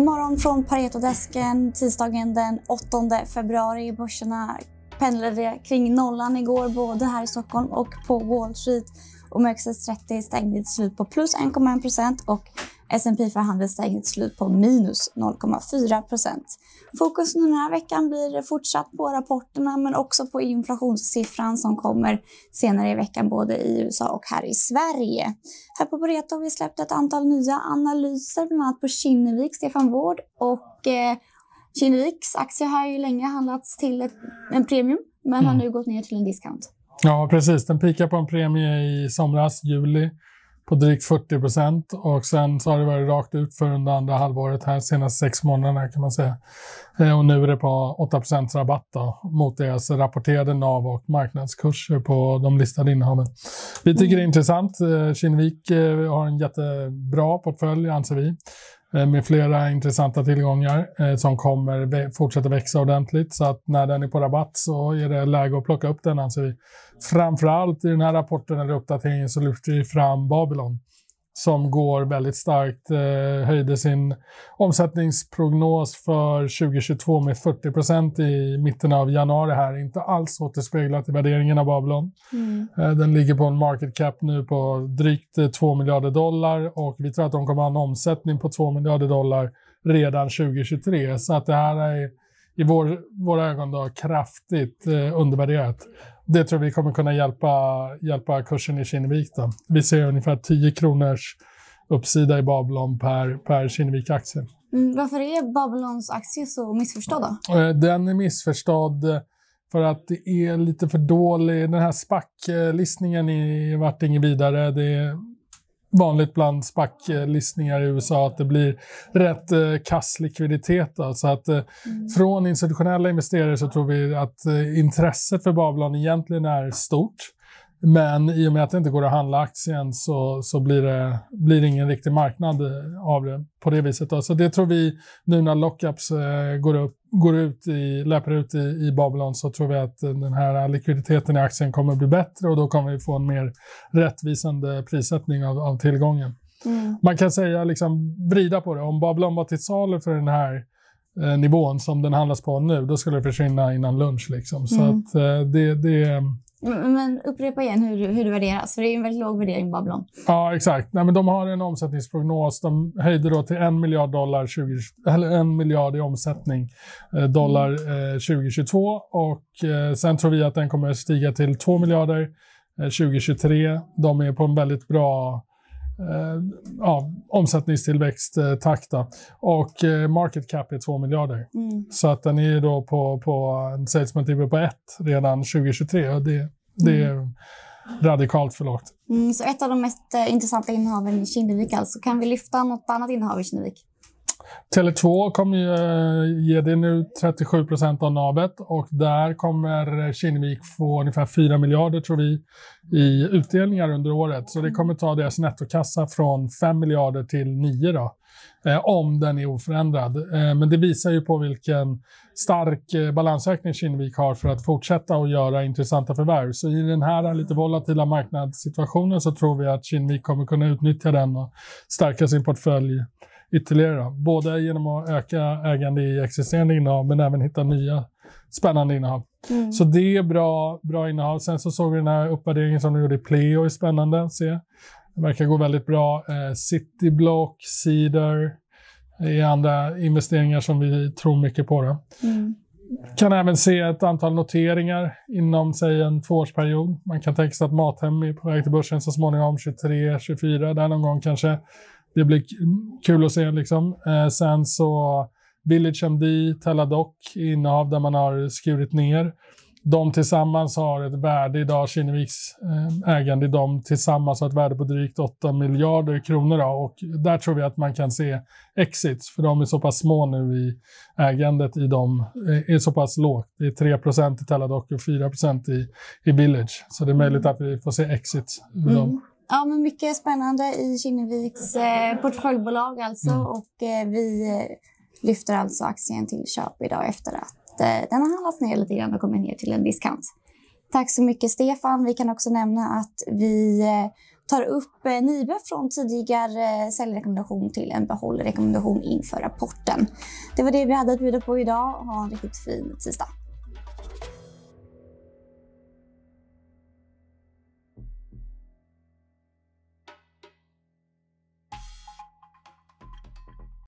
God morgon från Paretodesken tisdagen den 8 februari. Börserna pendlade kring nollan igår både här i Stockholm och på Wall Street. OMXS30 stängde till slut på plus 1,1 och S&P 500 stängde till slut på minus 0,4% Fokus den här veckan blir fortsatt på rapporterna men också på inflationssiffran som kommer senare i veckan både i USA och här i Sverige. Här på Pareto har vi släppt ett antal nya analyser, bland annat på Kinnevik, Stefan Wård och eh, Kinneviks aktie har ju länge handlats till ett, en premium men mm. har nu gått ner till en discount. Ja, precis. Den pikar på en premie i somras, juli på drygt 40 procent och sen så har det varit rakt ut för under andra halvåret här senaste sex månaderna kan man säga. Eh, och nu är det på 8 procents rabatt då, mot deras rapporterade NAV och marknadskurser på de listade innehaven. Vi tycker det är intressant. Eh, Kinnevik eh, har en jättebra portfölj anser vi. Eh, med flera intressanta tillgångar eh, som kommer fortsätta växa ordentligt. Så att när den är på rabatt så är det läge att plocka upp den anser vi. Framförallt i den här rapporten eller uppdateringen så lyfter vi fram Babylon som går väldigt starkt, eh, höjde sin omsättningsprognos för 2022 med 40 procent i mitten av januari här. Inte alls återspeglat i värderingen av Babylon. Mm. Eh, den ligger på en market cap nu på drygt 2 miljarder dollar och vi tror att de kommer ha en omsättning på 2 miljarder dollar redan 2023. Så att det här är i vår, våra ögon då, kraftigt eh, undervärderat det tror vi kommer kunna hjälpa, hjälpa kursen i Kinnevik. Då. Vi ser ungefär 10 kronors uppsida i Babylon per, per Kinnevik-aktie. Mm, varför är Babylons aktie så missförstådd? Då? Eh, den är missförstådd för att det är lite för dålig. Den här SPAC-listningen vart inget vidare. Det vanligt bland SPAC-listningar i USA att det blir rätt eh, kass likviditet. Då. Så att, eh, mm. Från institutionella investerare så tror vi att eh, intresset för Babylon egentligen är stort. Men i och med att det inte går att handla aktien så, så blir, det, blir det ingen riktig marknad av det på det viset. Då. Så det tror vi nu när lockups eh, går, upp, går ut i, löper ut i, i Babylon så tror vi att den här likviditeten i aktien kommer bli bättre och då kommer vi få en mer rättvisande prissättning av, av tillgången. Mm. Man kan säga, liksom vrida på det, om Babylon var till salu för den här eh, nivån som den handlas på nu, då skulle det försvinna innan lunch. Liksom. Så mm. att, eh, det, det, men upprepa igen hur, hur det värderas, för det är en väldigt låg värdering Babylon. Ja, exakt. Nej, men de har en omsättningsprognos. De höjde då till en miljard, dollar 20, eller en miljard i omsättning eh, dollar eh, 2022 och eh, sen tror vi att den kommer stiga till 2 miljarder 2023. De är på en väldigt bra eh, ja, omsättningstillväxttakt. Och eh, market cap är 2 miljarder. Mm. Så att den är då på, på en sales multiple på 1 redan 2023. Och det, det är mm. radikalt för lågt. Mm, så ett av de mest eh, intressanta innehaven i Kinnevik alltså. Kan vi lyfta något annat innehav i Kinnevik? Tele2 kommer ju eh, ge dig nu 37 procent av navet och där kommer Kinnevik få ungefär 4 miljarder tror vi i utdelningar under året. Så det kommer ta deras nettokassa från 5 miljarder till 9 då, eh, om den är oförändrad. Eh, men det visar ju på vilken stark eh, balansräkning Kinnevik har för att fortsätta att göra intressanta förvärv. Så i den här lite volatila marknadssituationen så tror vi att Kinnevik kommer kunna utnyttja den och stärka sin portfölj ytterligare. Då. Både genom att öka ägande i existerande innehav men även hitta nya spännande innehav. Mm. Så det är bra, bra innehav. Sen så såg vi den här uppvärderingen som de gjorde i Pleo, är spännande att se. Det verkar gå väldigt bra. Eh, Cityblock, Cedar är andra investeringar som vi tror mycket på. Då. Mm. Kan även se ett antal noteringar inom säg en tvåårsperiod. Man kan tänka sig att Mathem är på väg till börsen så småningom, 23, 24, där någon gång kanske. Det blir kul att se liksom. Eh, sen så Village MD, Teladoc, innehav där man har skurit ner. De tillsammans har ett värde idag, Kinneviks eh, ägande i dem tillsammans har ett värde på drygt 8 miljarder kronor. Då, och där tror vi att man kan se exits, för de är så pass små nu i ägandet i dem, eh, är så pass lågt. Det är 3% i Teladoc och 4 i, i Village. Så det är möjligt att vi får se exits ur mm. dem. Ja, men mycket spännande i Kinneviks eh, portföljbolag alltså. Mm. Och eh, vi eh, lyfter alltså aktien till köp idag efter att eh, den har handlats ner lite grann och kommit ner till en discount. Tack så mycket Stefan. Vi kan också nämna att vi eh, tar upp eh, Nibe från tidigare säljrekommendation till en behållrekommendation inför rapporten. Det var det vi hade att bjuda på idag. Ha en riktigt fin tisdag.